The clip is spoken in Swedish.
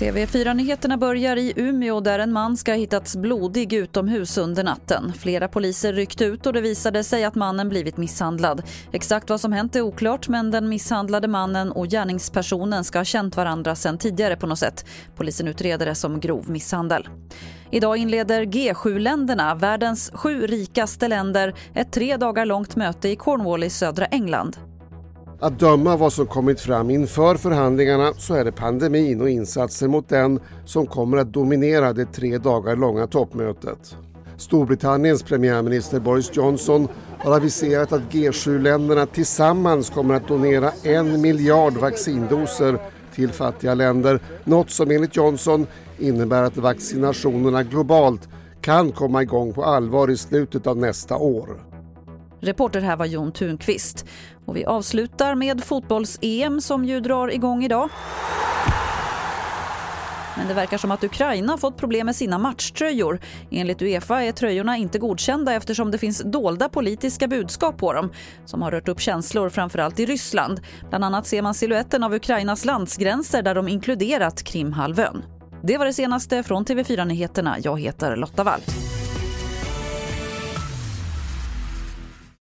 TV4-nyheterna börjar i Umeå där en man ska ha hittats blodig utomhus under natten. Flera poliser ryckte ut och det visade sig att mannen blivit misshandlad. Exakt vad som hänt är oklart men den misshandlade mannen och gärningspersonen ska ha känt varandra sedan tidigare på något sätt. Polisen utreder det som grov misshandel. Idag inleder G7-länderna, världens sju rikaste länder, ett tre dagar långt möte i Cornwall i södra England. Att döma vad som kommit fram inför förhandlingarna så är det pandemin och insatser mot den som kommer att dominera det tre dagar långa toppmötet. Storbritanniens premiärminister Boris Johnson har aviserat att G7-länderna tillsammans kommer att donera en miljard vaccindoser till fattiga länder. Något som enligt Johnson innebär att vaccinationerna globalt kan komma igång på allvar i slutet av nästa år. Reporter här var Jon Thunqvist. Och vi avslutar med fotbolls-EM som ju drar igång idag. Men det verkar som att Ukraina fått problem med sina matchtröjor. Enligt Uefa är tröjorna inte godkända eftersom det finns dolda politiska budskap på dem som har rört upp känslor framförallt i Ryssland. Bland annat ser man siluetten av Ukrainas landsgränser där de inkluderat Krimhalvön. Det var det senaste från TV4 Nyheterna. Jag heter Lotta Wall.